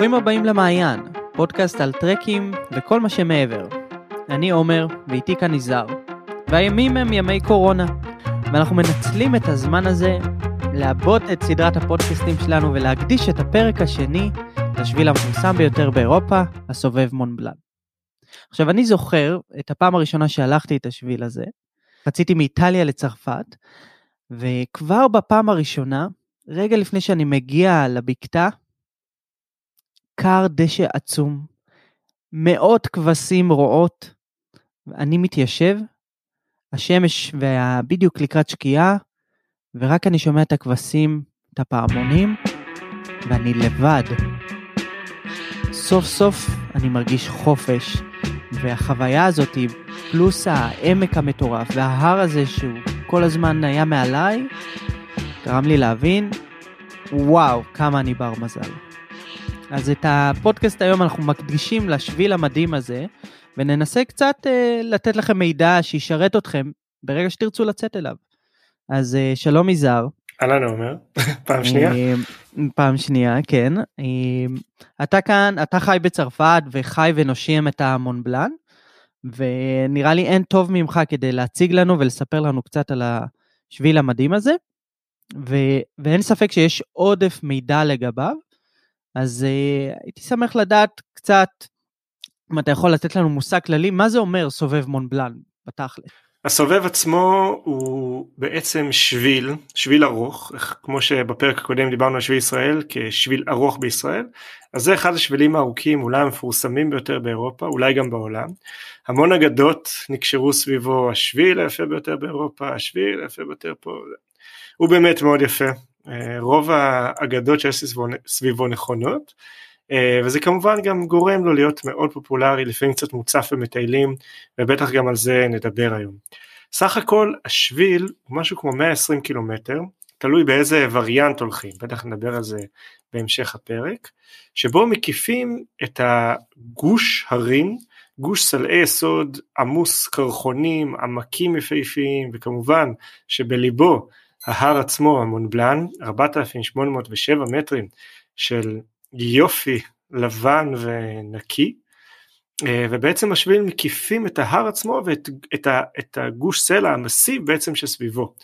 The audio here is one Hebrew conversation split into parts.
ברוכים הבאים למעיין, פודקאסט על טרקים וכל מה שמעבר. אני עומר, ואיתי כאן יזהר. והימים הם ימי קורונה, ואנחנו מנצלים את הזמן הזה לעבות את סדרת הפודקאסטים שלנו ולהקדיש את הפרק השני לשביל המפורסם ביותר באירופה, הסובב מונבלן. עכשיו, אני זוכר את הפעם הראשונה שהלכתי את השביל הזה, רציתי מאיטליה לצרפת, וכבר בפעם הראשונה, רגע לפני שאני מגיע לבקתה, כר דשא עצום, מאות כבשים רועות, אני מתיישב, השמש בדיוק לקראת שקיעה, ורק אני שומע את הכבשים, את הפעמונים, ואני לבד. סוף סוף אני מרגיש חופש, והחוויה הזאת, פלוס העמק המטורף, וההר הזה שהוא כל הזמן היה מעליי, גרם לי להבין, וואו, כמה אני בר מזל. אז את הפודקאסט היום אנחנו מקדישים לשביל המדהים הזה, וננסה קצת uh, לתת לכם מידע שישרת אתכם ברגע שתרצו לצאת אליו. אז uh, שלום יזהר. אהלן עומר, פעם שנייה. Uh, פעם שנייה, כן. Uh, אתה כאן, אתה חי בצרפת וחי ונושם את המונבלן, ונראה לי אין טוב ממך כדי להציג לנו ולספר לנו קצת על השביל המדהים הזה, ו, ואין ספק שיש עודף מידע לגביו. אז uh, הייתי שמח לדעת קצת, אם אתה יכול לתת לנו מושג כללי, מה זה אומר סובב מונבלן בתכל'ס? הסובב עצמו הוא בעצם שביל, שביל ארוך, כמו שבפרק הקודם דיברנו על שביל ישראל כשביל ארוך בישראל, אז זה אחד השבילים הארוכים, אולי המפורסמים ביותר באירופה, אולי גם בעולם. המון אגדות נקשרו סביבו, השביל היפה ביותר באירופה, השביל היפה ביותר פה, הוא באמת מאוד יפה, אה, רוב האגדות שיש סביבו, סביבו נכונות אה, וזה כמובן גם גורם לו להיות מאוד פופולרי לפעמים קצת מוצף במטיילים ובטח גם על זה נדבר היום. סך הכל השביל הוא משהו כמו 120 קילומטר תלוי באיזה וריאנט הולכים בטח נדבר על זה בהמשך הפרק שבו מקיפים את הגוש הרים גוש סלעי יסוד עמוס קרחונים עמקים יפהפיים וכמובן שבליבו ההר עצמו המונבלן 4807 מטרים של יופי לבן ונקי אה, ובעצם השבילים מקיפים את ההר עצמו ואת את, את הגוש סלע המסיב בעצם שסביבו.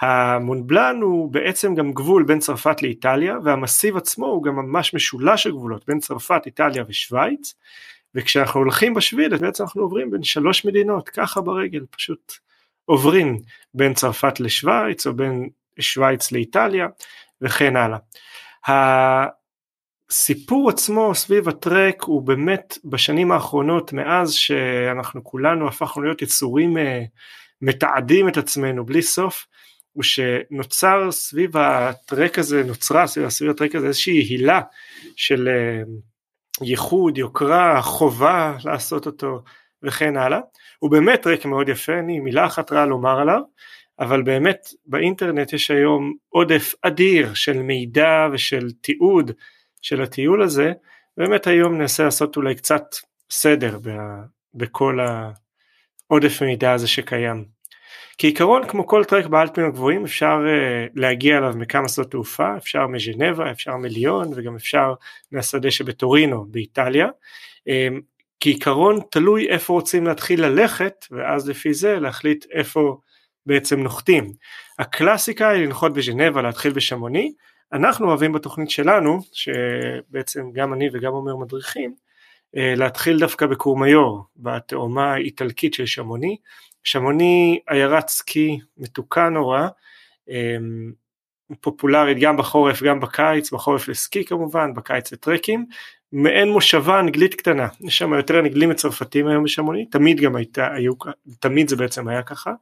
המונבלן הוא בעצם גם גבול בין צרפת לאיטליה והמסיב עצמו הוא גם ממש משולש הגבולות בין צרפת, איטליה ושוויץ וכשאנחנו הולכים בשביל בעצם אנחנו עוברים בין שלוש מדינות ככה ברגל פשוט עוברים בין צרפת לשוויץ או בין שוויץ לאיטליה וכן הלאה. הסיפור עצמו סביב הטרק הוא באמת בשנים האחרונות מאז שאנחנו כולנו הפכנו להיות יצורים אה, מתעדים את עצמנו בלי סוף הוא שנוצר סביב הטרק הזה נוצרה סביב, סביב הטרק הזה איזושהי הילה של אה, ייחוד יוקרה חובה לעשות אותו וכן הלאה. הוא באמת טרק מאוד יפה, אין לי מילה אחת רעה לומר עליו, אבל באמת באינטרנט יש היום עודף אדיר של מידע ושל תיעוד של הטיול הזה, באמת היום ננסה לעשות אולי קצת סדר בכל העודף מידע הזה שקיים. כעיקרון כמו כל טרק באלפים הגבוהים אפשר uh, להגיע אליו מכמה שדות תעופה, אפשר מז'נבה, אפשר מליון וגם אפשר מהשדה שבטורינו באיטליה. Um, כעיקרון תלוי איפה רוצים להתחיל ללכת ואז לפי זה להחליט איפה בעצם נוחתים. הקלאסיקה היא לנחות בז'נבה להתחיל בשמוני, אנחנו אוהבים בתוכנית שלנו שבעצם גם אני וגם עומר מדריכים אה, להתחיל דווקא בקורמיור בתאומה האיטלקית של שמוני. שמוני עיירת סקי מתוקה נורא אה, פופולרית גם בחורף גם בקיץ, בחורף לסקי כמובן, בקיץ לטרקים, מעין מושבה אנגלית קטנה, יש שם יותר אנגלים מצרפתים היום בשמוני, תמיד גם הייתה, היו, תמיד זה בעצם היה ככה.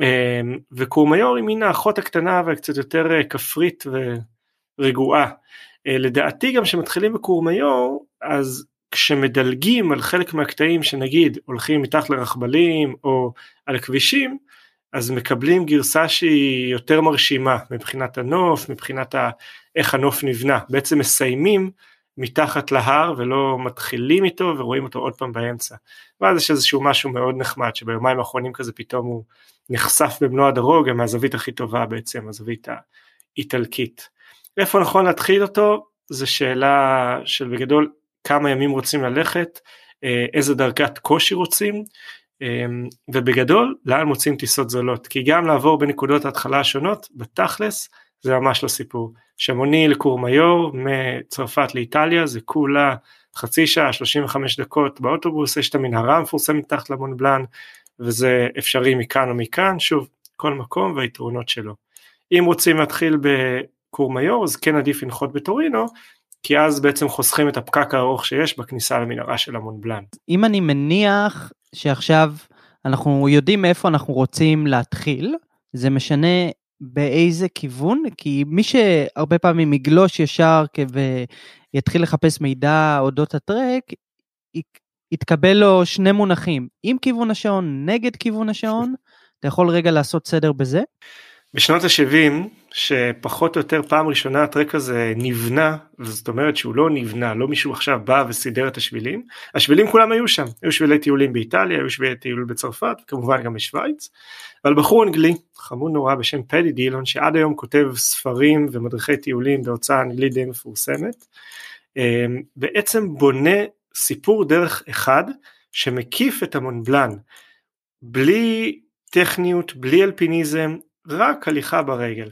אמ, וקורמיור היא מין האחות הקטנה והקצת יותר אה, כפרית ורגועה. אה, לדעתי גם כשמתחילים בקורמיור, אז כשמדלגים על חלק מהקטעים שנגיד הולכים מתחת לרכבלים או על כבישים, אז מקבלים גרסה שהיא יותר מרשימה מבחינת הנוף, מבחינת ה... איך הנוף נבנה, בעצם מסיימים מתחת להר ולא מתחילים איתו ורואים אותו עוד פעם באמצע. ואז יש איזשהו משהו מאוד נחמד שביומיים האחרונים כזה פתאום הוא נחשף במלוא הדרוג מהזווית הכי טובה בעצם, הזווית האיטלקית. איפה נכון להתחיל אותו? זה שאלה של בגדול כמה ימים רוצים ללכת, אה, איזה דרגת קושי רוצים, ובגדול לאן מוצאים טיסות זולות, כי גם לעבור בנקודות ההתחלה השונות, בתכלס זה ממש לא סיפור. שמוני לקורמיור מצרפת לאיטליה זה כולה חצי שעה 35 דקות באוטובוס יש את המנהרה המפורסמת מתחת למונבלן וזה אפשרי מכאן או מכאן שוב כל מקום והיתרונות שלו. אם רוצים להתחיל בקורמיור אז כן עדיף לנחות בטורינו כי אז בעצם חוסכים את הפקק הארוך שיש בכניסה למנהרה של המונבלן. אם אני מניח שעכשיו אנחנו יודעים מאיפה אנחנו רוצים להתחיל זה משנה באיזה כיוון? כי מי שהרבה פעמים יגלוש ישר ויתחיל לחפש מידע אודות הטרק, יתקבל לו שני מונחים, עם כיוון השעון, נגד כיוון השעון, אתה יכול רגע לעשות סדר בזה? בשנות ה-70 שפחות או יותר פעם ראשונה הטרק הזה נבנה זאת אומרת שהוא לא נבנה לא מישהו עכשיו בא וסידר את השבילים. השבילים כולם היו שם היו שבילי טיולים באיטליה היו שבילי טיול בצרפת כמובן גם בשוויץ. אבל בחור אנגלי חמוד נורא בשם פדי דילון שעד היום כותב ספרים ומדריכי טיולים בהוצאה אנגלית די מפורסמת אמ, בעצם בונה סיפור דרך אחד שמקיף את המונבלן. בלי טכניות בלי אלפיניזם רק הליכה ברגל.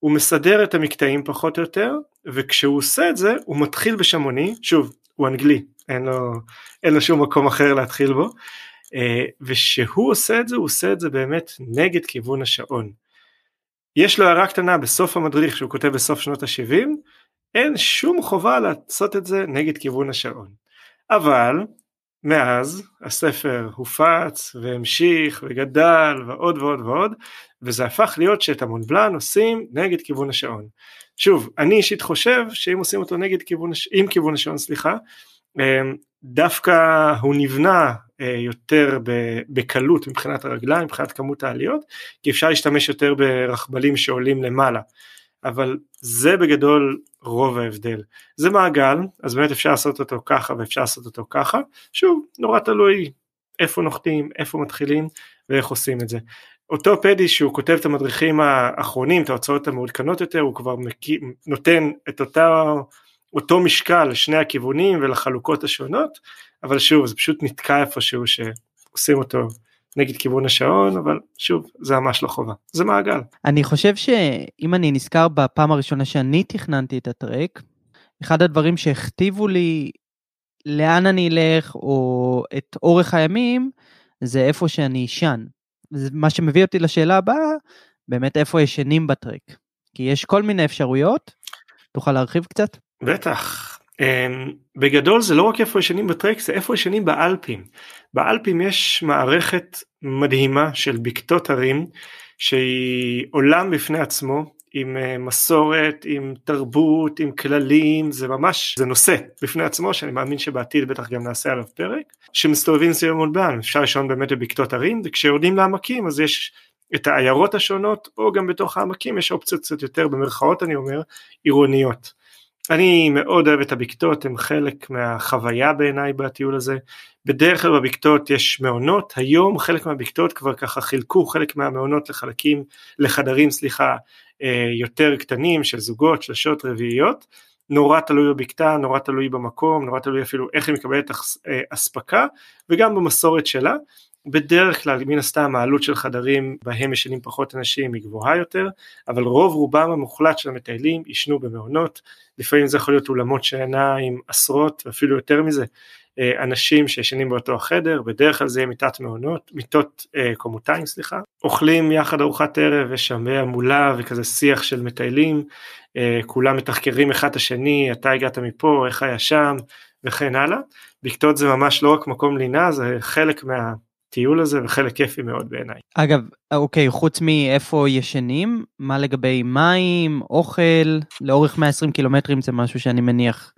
הוא מסדר את המקטעים פחות או יותר וכשהוא עושה את זה הוא מתחיל בשמוני שוב הוא אנגלי אין לו, אין לו שום מקום אחר להתחיל בו אה, ושהוא עושה את זה הוא עושה את זה באמת נגד כיוון השעון. יש לו הערה קטנה בסוף המדריך שהוא כותב בסוף שנות ה-70 אין שום חובה לעשות את זה נגד כיוון השעון. אבל מאז הספר הופץ והמשיך וגדל ועוד ועוד ועוד וזה הפך להיות שאת המונבלן עושים נגד כיוון השעון. שוב אני אישית חושב שאם עושים אותו נגד כיוון עם כיוון השעון סליחה אמ, דווקא הוא נבנה אה, יותר בקלות מבחינת הרגליים מבחינת כמות העליות כי אפשר להשתמש יותר ברכבלים שעולים למעלה אבל זה בגדול רוב ההבדל. זה מעגל, אז באמת אפשר לעשות אותו ככה ואפשר לעשות אותו ככה, שוב, נורא תלוי איפה נוחתים, איפה מתחילים ואיך עושים את זה. אותו פדי שהוא כותב את המדריכים האחרונים, את ההוצאות המעודכנות יותר, הוא כבר מקי, נותן את אותה, אותו משקל לשני הכיוונים ולחלוקות השונות, אבל שוב זה פשוט נתקע איפשהו שעושים אותו נגד כיוון השעון אבל שוב זה ממש לא חובה זה מעגל. אני חושב שאם אני נזכר בפעם הראשונה שאני תכננתי את הטרק אחד הדברים שהכתיבו לי לאן אני אלך או את אורך הימים זה איפה שאני אשן. מה שמביא אותי לשאלה הבאה באמת איפה ישנים בטרק כי יש כל מיני אפשרויות תוכל להרחיב קצת? בטח בגדול זה לא רק איפה ישנים בטרק זה איפה ישנים באלפים. באלפים יש מערכת מדהימה של בקתות הרים שהיא עולם בפני עצמו עם אה, מסורת, עם תרבות, עם כללים, זה ממש, זה נושא בפני עצמו שאני מאמין שבעתיד בטח גם נעשה עליו פרק, שמסתובבים סביב המולבן, אפשר לישון באמת בבקתות הרים וכשיורדים לעמקים אז יש את העיירות השונות או גם בתוך העמקים יש אופציות קצת יותר במרכאות אני אומר עירוניות. אני מאוד אוהב את הבקתות, הם חלק מהחוויה בעיניי בטיול הזה. בדרך כלל בבקתות יש מעונות, היום חלק מהבקתות כבר ככה חילקו חלק מהמעונות לחלקים, לחדרים סליחה, אה, יותר קטנים של זוגות, שלשות, רביעיות. נורא תלוי בבקתה, נורא תלוי במקום, נורא תלוי אפילו איך היא מקבלת אה, אספקה וגם במסורת שלה. בדרך כלל מן הסתם העלות של חדרים בהם ישנים פחות אנשים היא גבוהה יותר, אבל רוב רובם המוחלט של המטיילים ישנו במעונות, לפעמים זה יכול להיות אולמות שינה עם עשרות ואפילו יותר מזה אה, אנשים שישנים באותו החדר, בדרך כלל זה יהיה מיטת מעונות, מיטות אה, קומותיים סליחה, אוכלים יחד ארוחת ערב, יש שם המולה וכזה שיח של מטיילים, אה, כולם מתחקרים אחד את השני, אתה הגעת מפה, איך היה שם? וכן הלאה, בקתות זה ממש לא רק מקום לינה, זה חלק מה... הטיול הזה וחלק כיפי מאוד בעיניי. אגב, אוקיי, חוץ מאיפה ישנים, מה לגבי מים, אוכל, לאורך 120 קילומטרים זה משהו שאני מניח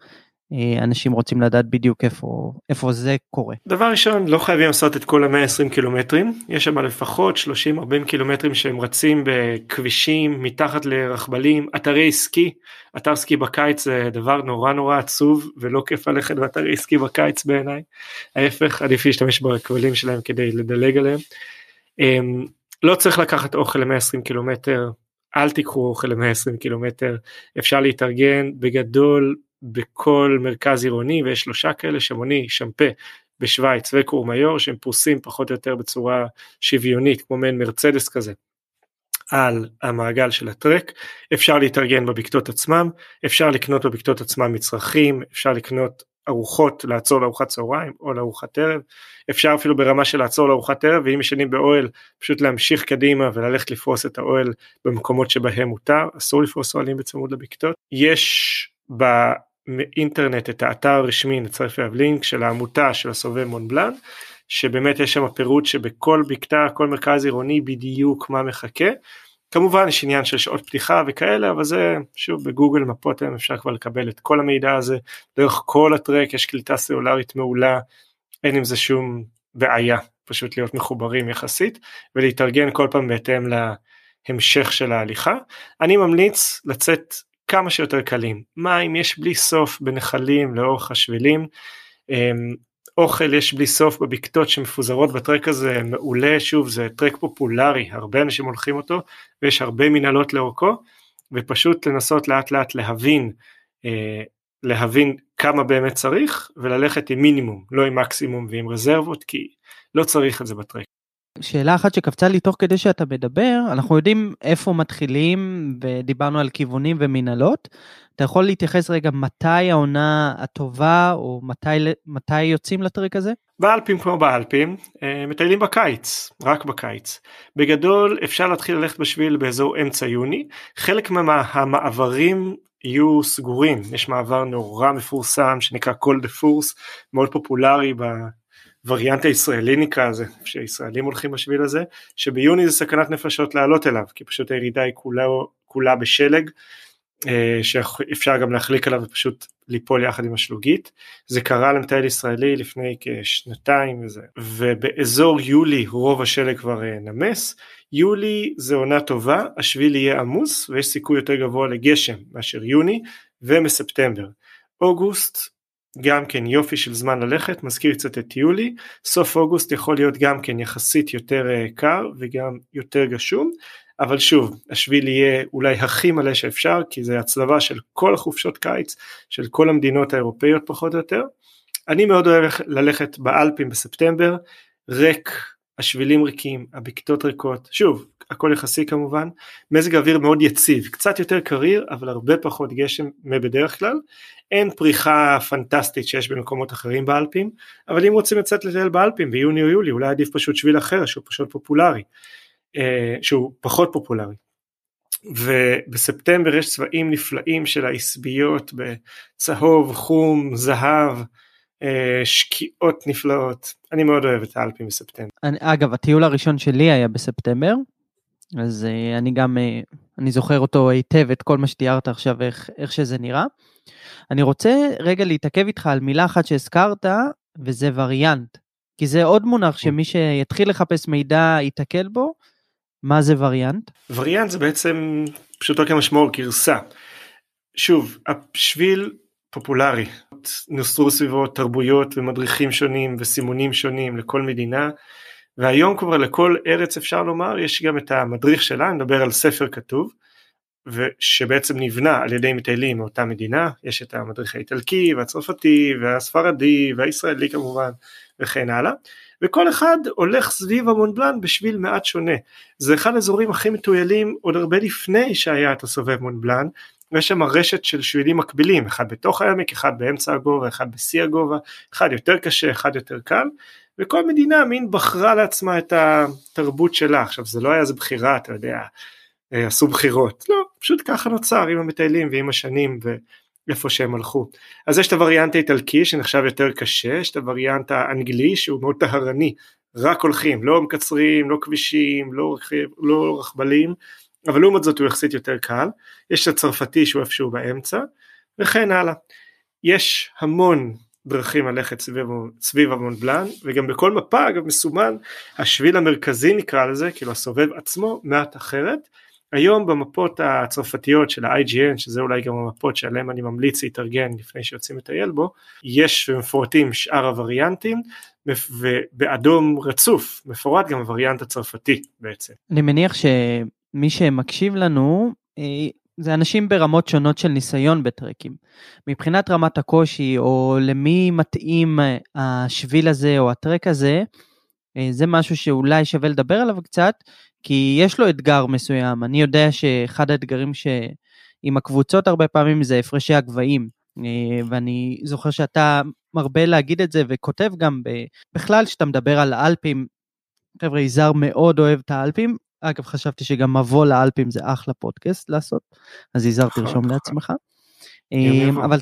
אנשים רוצים לדעת בדיוק איפה איפה זה קורה. דבר ראשון לא חייבים לעשות את כל המאה 20 קילומטרים. יש שם לפחות 30-40 קילומטרים שהם רצים בכבישים מתחת לרכבלים אתרי סקי אתר סקי בקיץ זה דבר נורא נורא עצוב ולא כיף ללכת באתרי סקי בקיץ בעיניי. ההפך עדיף להשתמש בכבלים שלהם כדי לדלג עליהם. אמ, לא צריך לקחת אוכל ל-120 קילומטר. אל תיקחו אוכל ל-120 קילומטר. אפשר להתארגן. בגדול בכל מרכז עירוני ויש שלושה כאלה שמוני שמפה בשוויץ וקורמיור שהם פרוסים פחות או יותר בצורה שוויונית כמו מעין מרצדס כזה על המעגל של הטרק, אפשר להתארגן בבקתות עצמם, אפשר לקנות בבקתות עצמם מצרכים, אפשר לקנות ארוחות, לעצור לארוחת צהריים או לארוחת ערב, אפשר אפילו ברמה של לעצור לארוחת ערב ואם ישנים באוהל פשוט להמשיך קדימה וללכת לפרוס את האוהל במקומות שבהם מותר, אסור לפרוס אוהלים בצמוד לבקתות. יש באינטרנט את האתר הרשמי, נצרף אליו לינק של העמותה של הסובב מונבלן, שבאמת יש שם פירוט שבכל בקתה, כל מרכז עירוני בדיוק מה מחכה. כמובן יש עניין של שעות פתיחה וכאלה אבל זה שוב בגוגל מפות היום אפשר כבר לקבל את כל המידע הזה דרך כל הטרק יש קליטה סלולרית מעולה אין עם זה שום בעיה פשוט להיות מחוברים יחסית ולהתארגן כל פעם בהתאם להמשך של ההליכה. אני ממליץ לצאת כמה שיותר קלים. מים יש בלי סוף בנחלים לאורך השבילים. אמ, אוכל יש בלי סוף בבקתות שמפוזרות בטרק הזה מעולה. שוב זה טרק פופולרי הרבה אנשים הולכים אותו ויש הרבה מנהלות לאורכו ופשוט לנסות לאט לאט להבין אה, להבין כמה באמת צריך וללכת עם מינימום לא עם מקסימום ועם רזרבות כי לא צריך את זה בטרק. שאלה אחת שקפצה לי תוך כדי שאתה מדבר, אנחנו יודעים איפה מתחילים ודיברנו על כיוונים ומנהלות. אתה יכול להתייחס רגע מתי העונה הטובה או מתי, מתי יוצאים לטרק הזה? באלפים כמו באלפים, אה, מטיילים בקיץ, רק בקיץ. בגדול אפשר להתחיל ללכת בשביל באזור אמצע יוני, חלק מהמעברים יהיו סגורים, יש מעבר נורא מפורסם שנקרא כל דה פורס, מאוד פופולרי הווריאנט הישראלי נקרא לזה, שישראלים הולכים בשביל הזה, שביוני זה סכנת נפשות לעלות אליו, כי פשוט הירידה היא כולה, כולה בשלג, אה, שאפשר גם להחליק עליו ופשוט ליפול יחד עם השלוגית. זה קרה למטייל ישראלי לפני כשנתיים וזה, ובאזור יולי רוב השלג כבר אה, נמס. יולי זה עונה טובה, השביל יהיה עמוס ויש סיכוי יותר גבוה לגשם מאשר יוני ומספטמבר. אוגוסט גם כן יופי של זמן ללכת, מזכיר קצת את יולי, סוף אוגוסט יכול להיות גם כן יחסית יותר אה, קר וגם יותר גשום, אבל שוב, השביל יהיה אולי הכי מלא שאפשר, כי זה הצלבה של כל החופשות קיץ, של כל המדינות האירופאיות פחות או יותר. אני מאוד אוהב ללכת באלפים בספטמבר, ריק, השבילים ריקים, הבקתות ריקות, שוב, הכל יחסי כמובן, מזג האוויר מאוד יציב, קצת יותר קריר אבל הרבה פחות גשם מבדרך כלל, אין פריחה פנטסטית שיש במקומות אחרים באלפים, אבל אם רוצים לצאת לטייל באלפים ביוני או יולי אולי עדיף פשוט שביל אחר שהוא פשוט פופולרי, אה, שהוא פחות פופולרי. ובספטמבר יש צבעים נפלאים של העשביות בצהוב, חום, זהב, אה, שקיעות נפלאות, אני מאוד אוהב את האלפים בספטמבר. אני, אגב, הטיול הראשון שלי היה בספטמבר, אז uh, אני גם, אני זוכר אותו היטב, את כל מה שתיארת עכשיו, איך, איך שזה נראה. אני רוצה רגע להתעכב איתך על מילה אחת שהזכרת, וזה וריאנט. כי זה עוד מונח אוקיי. שמי שיתחיל לחפש מידע ייתקל בו. מה זה וריאנט? וריאנט זה בעצם פשוטו כמשמעו גרסה. שוב, השביל פופולרי, נוסרו סביבו תרבויות ומדריכים שונים וסימונים שונים לכל מדינה. והיום כבר לכל ארץ אפשר לומר יש גם את המדריך שלה, נדבר על ספר כתוב, שבעצם נבנה על ידי מטיילים מאותה מדינה, יש את המדריך האיטלקי והצרפתי והספרדי והישראלי כמובן וכן הלאה, וכל אחד הולך סביב המונבלן בשביל מעט שונה. זה אחד האזורים הכי מטוילים עוד הרבה לפני שהיה את הסובב מונבלן, ויש שם רשת של שבילים מקבילים, אחד בתוך העמק, אחד באמצע הגובה, אחד בשיא הגובה, אחד יותר קשה, אחד יותר קל, וכל מדינה מין בחרה לעצמה את התרבות שלה. עכשיו זה לא היה איזה בחירה אתה יודע עשו בחירות. לא פשוט ככה נוצר עם המטיילים ועם השנים ואיפה שהם הלכו. אז יש את הווריאנט האיטלקי שנחשב יותר קשה יש את הווריאנט האנגלי שהוא מאוד טהרני. רק הולכים לא מקצרים לא כבישים לא, לא רכבלים אבל לעומת זאת הוא יחסית יותר קל. יש את הצרפתי שהוא איפשהו באמצע וכן הלאה. יש המון דרכים ללכת סביב, סביב המונבלן וגם בכל מפה אגב מסומן השביל המרכזי נקרא לזה כאילו הסובב עצמו מעט אחרת היום במפות הצרפתיות של ה-IGN שזה אולי גם המפות שעליהן אני ממליץ להתארגן לפני שיוצאים לטייל בו יש מפורטים שאר הווריאנטים ובאדום רצוף מפורט גם הווריאנט הצרפתי בעצם. אני מניח שמי שמקשיב לנו אה, זה אנשים ברמות שונות של ניסיון בטרקים. מבחינת רמת הקושי, או למי מתאים אה, השביל הזה או הטרק הזה, זה משהו שאולי שווה לדבר עליו קצת, כי יש לו אתגר מסוים. אני יודע שאחד האתגרים ש... עם הקבוצות הרבה פעמים זה הפרשי הגבהים, ואני זוכר שאתה מרבה להגיד את זה וכותב גם בכלל כשאתה מדבר על האלפים, חבר'ה, יזהר מאוד אוהב את האלפים, אגב, חשבתי שגם מבוא לאלפים זה אחלה פודקאסט לעשות, אז יזהר נכון, תרשום נכון. לעצמך. אמ, אבל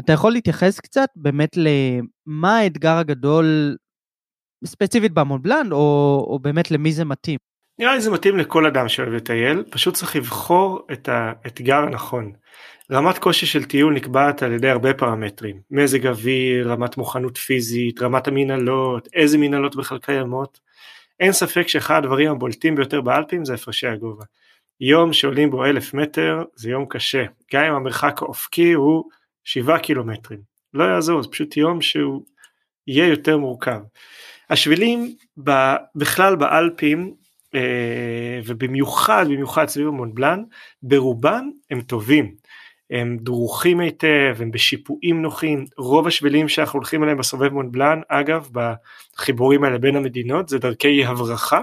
אתה יכול להתייחס קצת באמת למה האתגר הגדול ספציפית במונבלן, או, או באמת למי זה מתאים? נראה לי זה מתאים לכל אדם שאוהב לטייל, פשוט צריך לבחור את האתגר הנכון. רמת קושי של טיול נקבעת על ידי הרבה פרמטרים, מזג אוויר, רמת מוכנות פיזית, רמת המנהלות, איזה מנהלות בכלל קיימות. אין ספק שאחד הדברים הבולטים ביותר באלפים זה הפרשי הגובה. יום שעולים בו אלף מטר זה יום קשה, גם אם המרחק האופקי הוא שבעה קילומטרים. לא יעזור, זה פשוט יום שהוא יהיה יותר מורכב. השבילים בכלל באלפים אה, ובמיוחד במיוחד סביב המונבלן ברובם הם טובים. הם דרוכים היטב, הם בשיפועים נוחים, רוב השבילים שאנחנו הולכים אליהם בסובב מונבלן, אגב, בחיבורים האלה בין המדינות, זה דרכי הברחה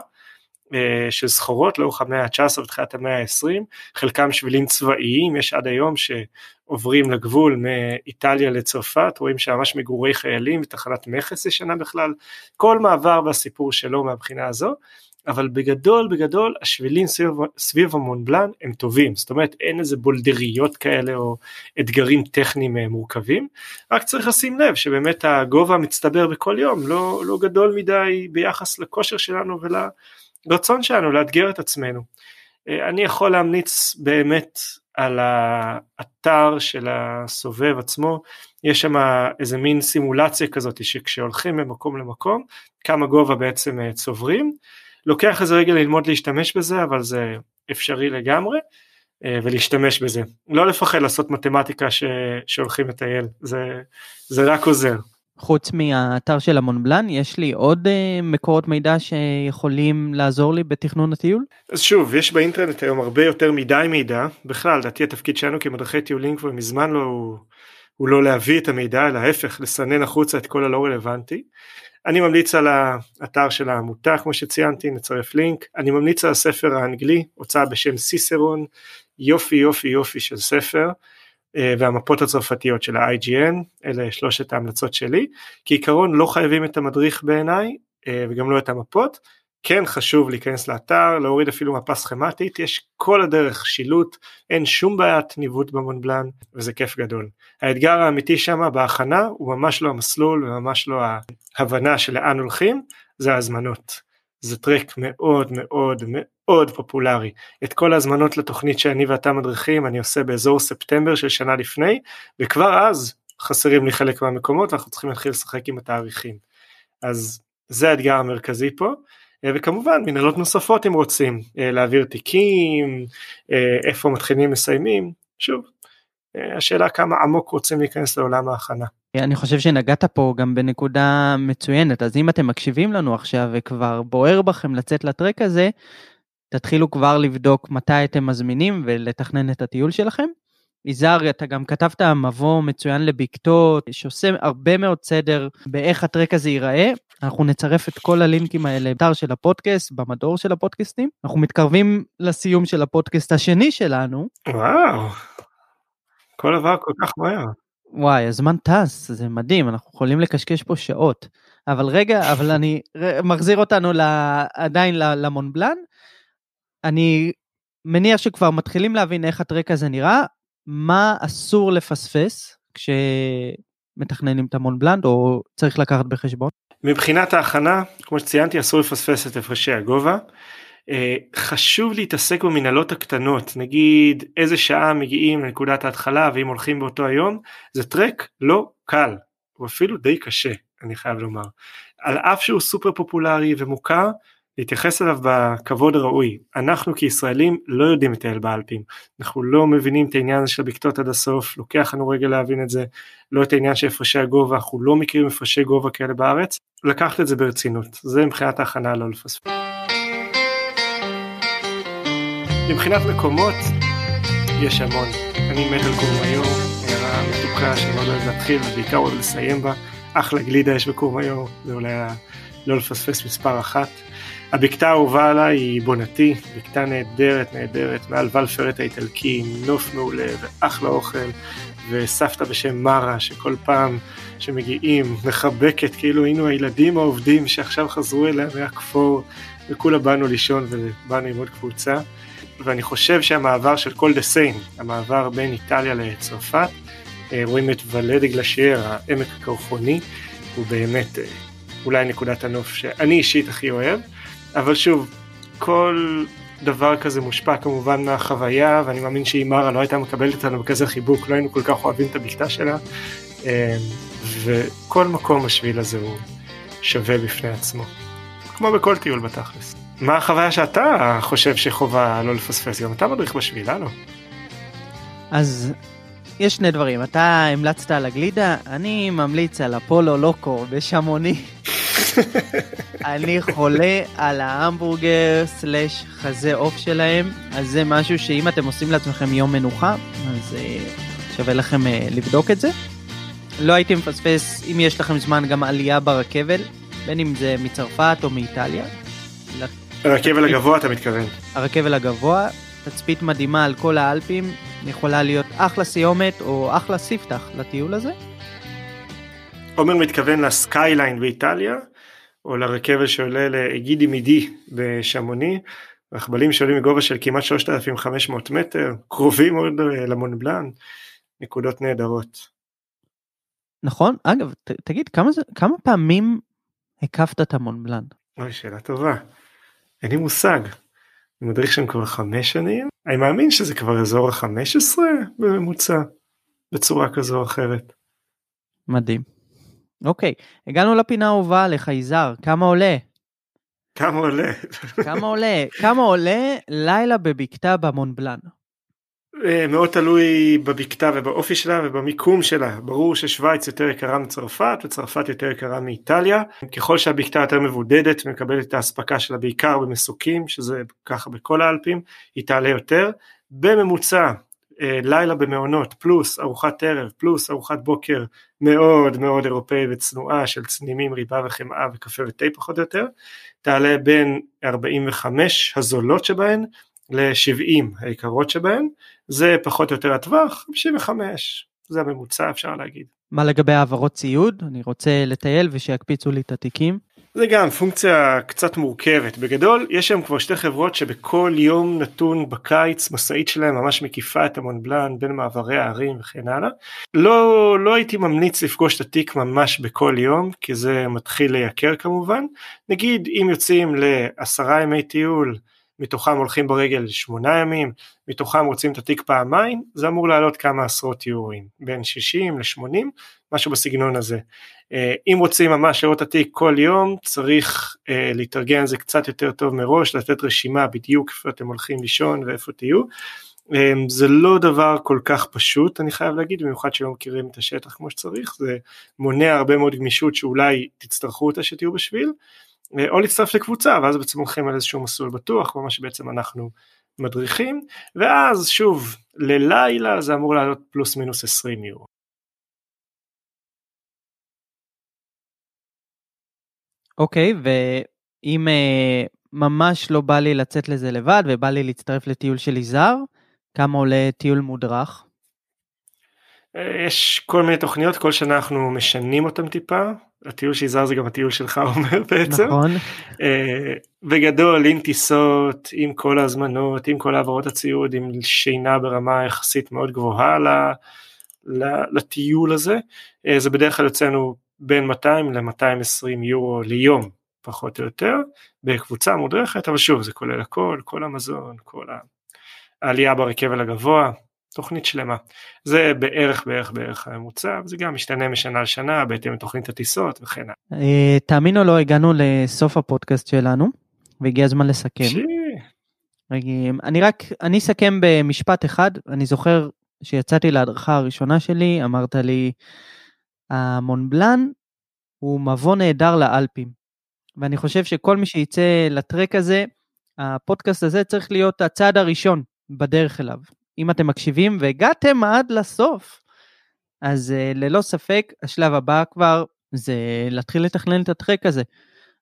של סחורות לאורך המאה ה-19 ותחילת המאה ה-20, חלקם שבילים צבאיים, יש עד היום שעוברים לגבול מאיטליה לצרפת, רואים שממש מגורי חיילים ותחנת מכס ישנה בכלל, כל מעבר והסיפור שלו מהבחינה הזו, אבל בגדול בגדול השבילים סביב, סביב המונבלן הם טובים זאת אומרת אין איזה בולדריות כאלה או אתגרים טכניים אה, מורכבים רק צריך לשים לב שבאמת הגובה המצטבר בכל יום לא, לא גדול מדי ביחס לכושר שלנו ולרצון שלנו לאתגר את עצמנו. אה, אני יכול להמליץ באמת על האתר של הסובב עצמו, יש שם איזה מין סימולציה כזאת שכשהולכים ממקום למקום, כמה גובה בעצם אה, צוברים, לוקח איזה רגע ללמוד להשתמש בזה אבל זה אפשרי לגמרי אה, ולהשתמש בזה לא לפחד לעשות מתמטיקה ש... שהולכים לטייל זה, זה רק עוזר. חוץ מהאתר של המונבלן יש לי עוד uh, מקורות מידע שיכולים לעזור לי בתכנון הטיול? אז שוב יש באינטרנט היום הרבה יותר מדי מידע בכלל לדעתי התפקיד שלנו כמדרכי טיולים כבר מזמן לא הוא, הוא לא להביא את המידע אלא ההפך לסנן החוצה את כל הלא רלוונטי. אני ממליץ על האתר של העמותה כמו שציינתי נצרף לינק אני ממליץ על הספר האנגלי הוצאה בשם סיסרון יופי יופי יופי של ספר אה, והמפות הצרפתיות של ה-IGN אלה שלושת ההמלצות שלי כעיקרון לא חייבים את המדריך בעיניי אה, וגם לא את המפות כן חשוב להיכנס לאתר, להוריד אפילו מפה סכמטית, יש כל הדרך שילוט, אין שום בעיית ניווט במונבלן וזה כיף גדול. האתגר האמיתי שם בהכנה הוא ממש לא המסלול וממש לא ההבנה של לאן הולכים, זה ההזמנות. זה טרק מאוד מאוד מאוד פופולרי. את כל ההזמנות לתוכנית שאני ואתה מדריכים אני עושה באזור ספטמבר של שנה לפני, וכבר אז חסרים לי חלק מהמקומות ואנחנו צריכים להתחיל לשחק עם התאריכים. אז זה האתגר המרכזי פה. אה, וכמובן מנהלות נוספות אם רוצים אה, להעביר תיקים, אה, איפה מתחילים מסיימים, שוב, השאלה כמה עמוק רוצים להיכנס לעולם ההכנה. אני חושב שנגעת פה גם בנקודה מצוינת, אז אם אתם מקשיבים לנו עכשיו וכבר בוער בכם לצאת לטרק הזה, תתחילו כבר לבדוק מתי אתם מזמינים ולתכנן את הטיול שלכם. יזהר, אתה גם כתבת מבוא מצוין לבקתות, שעושה הרבה מאוד סדר באיך הטרק הזה ייראה. אנחנו נצרף את כל הלינקים האלה באתר של הפודקאסט, במדור של הפודקאסטים. אנחנו מתקרבים לסיום של הפודקאסט השני שלנו. וואו, כל דבר כל כך מהר. וואי, הזמן טס, זה מדהים, אנחנו יכולים לקשקש פה שעות. אבל רגע, אבל אני מחזיר אותנו עדיין למונבלן. אני מניח שכבר מתחילים להבין איך הטרק הזה נראה, מה אסור לפספס כשמתכננים את המון בלנד או צריך לקחת בחשבון? מבחינת ההכנה, כמו שציינתי, אסור לפספס את הפרשי הגובה. אה, חשוב להתעסק במנהלות הקטנות, נגיד איזה שעה מגיעים לנקודת ההתחלה ואם הולכים באותו היום, זה טרק לא קל, הוא אפילו די קשה, אני חייב לומר. על אף שהוא סופר פופולרי ומוכר, להתייחס אליו בכבוד הראוי. אנחנו כישראלים לא יודעים לטייל באלפים, אנחנו לא מבינים את העניין של הבקתות עד הסוף, לוקח לנו רגע להבין את זה, לא את העניין של הפרשי הגובה, אנחנו לא מכירים הפרשי גובה כאלה בארץ, לקחת את זה ברצינות, זה מבחינת ההכנה לא לפספס. מבחינת מקומות, יש המון. אני מת על קורמיור, הערה מתוקה שאני מאוד אוהב להתחיל ובעיקר אוהב לסיים בה. אחלה גלידה יש בקורמיור, זה אולי לא לפספס מספר אחת. הבקתה האהובה עליי היא בונתי, בקתה נהדרת נהדרת, מעל ולפרט האיטלקי, נוף מעולה ואחלה אוכל, וסבתא בשם מרה שכל פעם שמגיעים מחבקת כאילו היינו הילדים העובדים שעכשיו חזרו אליה מהכפור וכולה באנו לישון ובאנו עם עוד קבוצה. ואני חושב שהמעבר של כל דה סיין, המעבר בין איטליה לצרפת, אה, רואים את ולדה גלשייר, העמק הקרחוני, הוא באמת אה, אולי נקודת הנוף שאני אישית הכי אוהב, אבל שוב, כל דבר כזה מושפע כמובן מהחוויה, ואני מאמין שאם מרה לא הייתה מקבלת אותנו בכזה חיבוק, לא היינו כל כך אוהבים את הבקתה שלה, אה, וכל מקום בשביל הזה הוא שווה בפני עצמו, כמו בכל טיול בתכלס. מה החוויה שאתה חושב שחובה לא לפספס? גם אתה מדריך בשבילה, לא? אז יש שני דברים, אתה המלצת על הגלידה, אני ממליץ על אפולו לוקו בשמוני. אני חולה על ההמבורגר סלאש חזה עוף שלהם, אז זה משהו שאם אתם עושים לעצמכם יום מנוחה, אז uh, שווה לכם uh, לבדוק את זה. לא הייתי מפספס, אם יש לכם זמן, גם עלייה ברכבל, בין אם זה מצרפת או מאיטליה. הרכבל הגבוה אתה מתכוון. הרכבל הגבוה, תצפית מדהימה על כל האלפים, יכולה להיות אחלה סיומת או אחלה ספתח לטיול הזה. עומר מתכוון לסקייליין באיטליה, או לרכבל שעולה לאגידי מידי בשמוני, רכבלים שעולים מגובה של כמעט 3,500 מטר, קרובים מאוד למון בלאן, נקודות נהדרות. נכון, אגב, ת, תגיד, כמה, זה, כמה פעמים הקפת את המון בלאן? אוי, שאלה טובה. אין לי מושג. אני מדריך שם כבר חמש שנים, אני מאמין שזה כבר אזור החמש עשרה בממוצע, בצורה כזו או אחרת. מדהים. אוקיי, הגענו לפינה האהובה לחייזר, כמה עולה? כמה עולה? כמה עולה? כמה עולה לילה בבקתה במונבלן? אה, מאוד תלוי בבקתה ובאופי שלה ובמיקום שלה. ברור ששוויץ יותר יקרה מצרפת וצרפת יותר יקרה מאיטליה. ככל שהבקתה יותר מבודדת ומקבלת את האספקה שלה בעיקר במסוקים, שזה ככה בכל האלפים, היא תעלה יותר. בממוצע לילה במעונות פלוס ארוחת ערב פלוס ארוחת בוקר מאוד מאוד אירופאי וצנועה של צנימים ריבה וחמאה וקפה ותה פחות או יותר תעלה בין 45 הזולות שבהן ל-70 היקרות שבהן זה פחות או יותר הטווח 55 זה הממוצע אפשר להגיד. מה לגבי העברות ציוד אני רוצה לטייל ושיקפיצו לי את התיקים. זה גם פונקציה קצת מורכבת בגדול יש שם כבר שתי חברות שבכל יום נתון בקיץ משאית שלהם ממש מקיפה את המונבלן בין מעברי הערים וכן הלאה. לא, לא הייתי ממליץ לפגוש את התיק ממש בכל יום כי זה מתחיל לייקר כמובן נגיד אם יוצאים לעשרה ימי טיול מתוכם הולכים ברגל שמונה ימים, מתוכם רוצים את התיק פעמיים, זה אמור לעלות כמה עשרות יורים, בין 60 ל-80, משהו בסגנון הזה. אה, אם רוצים ממש לראות את התיק כל יום, צריך אה, להתארגן על זה קצת יותר טוב מראש, לתת רשימה בדיוק איפה אתם הולכים לישון ואיפה תהיו. אה, זה לא דבר כל כך פשוט אני חייב להגיד במיוחד שלא מכירים את השטח כמו שצריך זה מונע הרבה מאוד גמישות שאולי תצטרכו אותה שתהיו בשביל או להצטרף לקבוצה ואז בעצם הולכים על איזשהו מסלול בטוח כמו מה שבעצם אנחנו מדריכים ואז שוב ללילה זה אמור לעלות פלוס מינוס 20 יורו. אוקיי okay, ואם uh, ממש לא בא לי לצאת לזה לבד ובא לי להצטרף לטיול של יזהר כמה עולה טיול מודרך? יש כל מיני תוכניות כל שנה אנחנו משנים אותם טיפה הטיול שיזהר זה גם הטיול שלך אומר בעצם. נכון. אה, בגדול עם טיסות עם כל ההזמנות עם כל העברות הציוד עם שינה ברמה יחסית מאוד גבוהה לטיול הזה אה, זה בדרך כלל יוצאנו בין 200 ל-220 יורו ליום פחות או יותר בקבוצה מודרכת אבל שוב זה כולל הכל כל המזון כל העלייה ברכבל הגבוה תוכנית שלמה. זה בערך בערך בערך הממוצע, וזה גם משתנה משנה לשנה בהתאם לתוכנית הטיסות וכן הלאה. אה, תאמין או לא, הגענו לסוף הפודקאסט שלנו, והגיע הזמן לסכם. אני רק, אני אסכם במשפט אחד, אני זוכר שיצאתי להדרכה הראשונה שלי, אמרת לי, המונבלן הוא מבוא נהדר לאלפים. ואני חושב שכל מי שיצא לטרק הזה, הפודקאסט הזה צריך להיות הצעד הראשון בדרך אליו. אם אתם מקשיבים והגעתם עד לסוף, אז uh, ללא ספק השלב הבא כבר זה להתחיל לתכנן את הטרק הזה,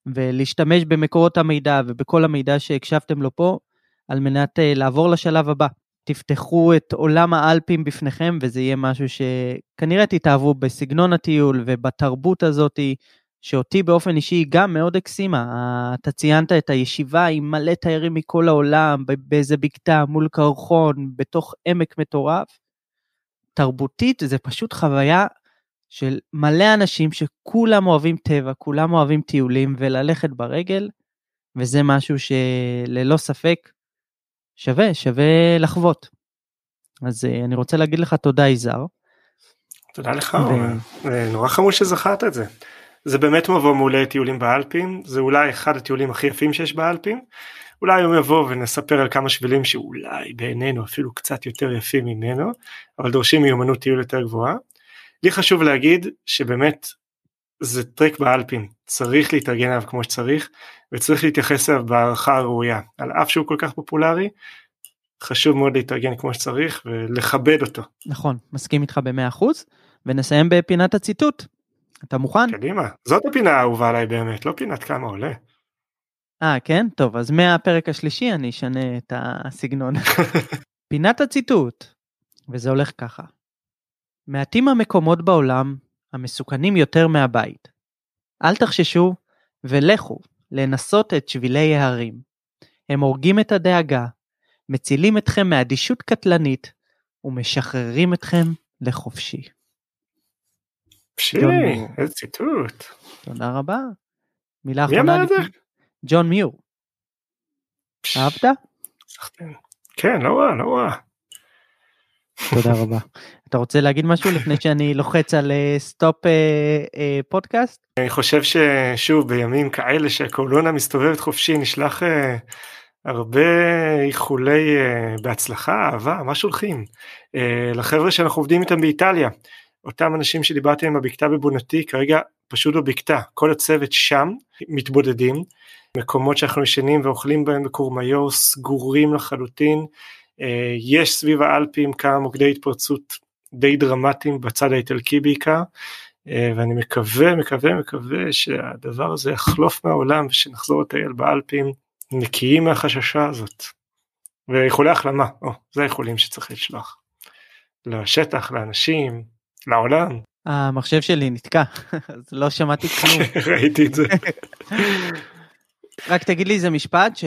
ולהשתמש במקורות המידע ובכל המידע שהקשבתם לו פה, על מנת uh, לעבור לשלב הבא. תפתחו את עולם האלפים בפניכם, וזה יהיה משהו שכנראה תתאהבו בסגנון הטיול ובתרבות הזאתי, שאותי באופן אישי גם מאוד הקסימה. אתה ציינת את הישיבה עם מלא תיירים מכל העולם, באיזה בקתה מול קרחון, בתוך עמק מטורף. תרבותית זה פשוט חוויה של מלא אנשים שכולם אוהבים טבע, כולם אוהבים טיולים וללכת ברגל, וזה משהו שללא ספק שווה, שווה לחוות. אז אה, אני רוצה להגיד לך תודה יזהר. תודה לך, ו... נורא חמוד שזכרת את זה. זה באמת מבוא מעולה טיולים באלפים, זה אולי אחד הטיולים הכי יפים שיש באלפים. אולי היום יבוא ונספר על כמה שבילים שאולי בעינינו אפילו קצת יותר יפים ממנו, אבל דורשים מיומנות טיול יותר גבוהה. לי חשוב להגיד שבאמת זה טרק באלפים, צריך להתארגן עליו כמו שצריך, וצריך להתייחס אליו בהערכה הראויה. על אף שהוא כל כך פופולרי, חשוב מאוד להתארגן כמו שצריך ולכבד אותו. נכון, מסכים איתך במאה אחוז, ונסיים בפינת הציטוט. אתה מוכן? קדימה, זאת הפינה האהובה עליי באמת, לא פינת כמה עולה. אה, כן? טוב, אז מהפרק השלישי אני אשנה את הסגנון. פינת הציטוט, וזה הולך ככה. מעטים המקומות בעולם המסוכנים יותר מהבית. אל תחששו ולכו לנסות את שבילי ההרים. הם הורגים את הדאגה, מצילים אתכם מאדישות קטלנית ומשחררים אתכם לחופשי. פשי, איזה ציטוט. תודה רבה. מילה אחרונה. מי אמר את זה? ג'ון מיור. אהבת? כן, לא רע, לא רע. תודה רבה. אתה רוצה להגיד משהו לפני שאני לוחץ על סטופ אה, אה, פודקאסט? אני חושב ששוב בימים כאלה שהקורונה מסתובבת חופשי נשלח אה, הרבה איחולי בהצלחה, אהבה, מה שולחים? לחבר'ה שאנחנו עובדים איתם באיטליה, אותם אנשים שדיברתי עליהם בבקתה בבונאטי כרגע פשוט בבקתה, כל הצוות שם מתבודדים, מקומות שאנחנו ישנים ואוכלים בהם בקורמאיור סגורים לחלוטין, אה, יש סביב האלפים כמה מוקדי התפרצות די דרמטיים בצד האיטלקי בעיקר, אה, ואני מקווה, מקווה, מקווה שהדבר הזה יחלוף מהעולם ושנחזור לטייל באלפים נקיים מהחששה הזאת. ואיחולי החלמה, או, זה האיחולים שצריך לשלוח. לשטח, לאנשים, לעולם. המחשב שלי נתקע, אז לא שמעתי כלום. ראיתי את זה. רק תגיד לי איזה משפט ש...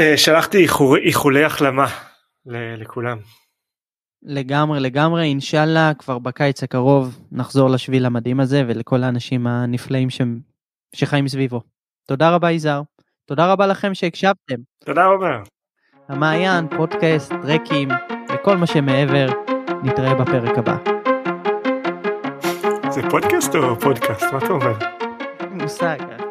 אה, שלחתי איחולי החלמה לכולם. לגמרי לגמרי אינשאללה כבר בקיץ הקרוב נחזור לשביל המדהים הזה ולכל האנשים הנפלאים ש... שחיים סביבו. תודה רבה יזהר. תודה רבה לכם שהקשבתם. תודה רבה. המעיין, פודקאסט, טרקים וכל מה שמעבר, נתראה בפרק הבא. זה פודקאסט או פודקאסט? מה אתה אומר? מושג.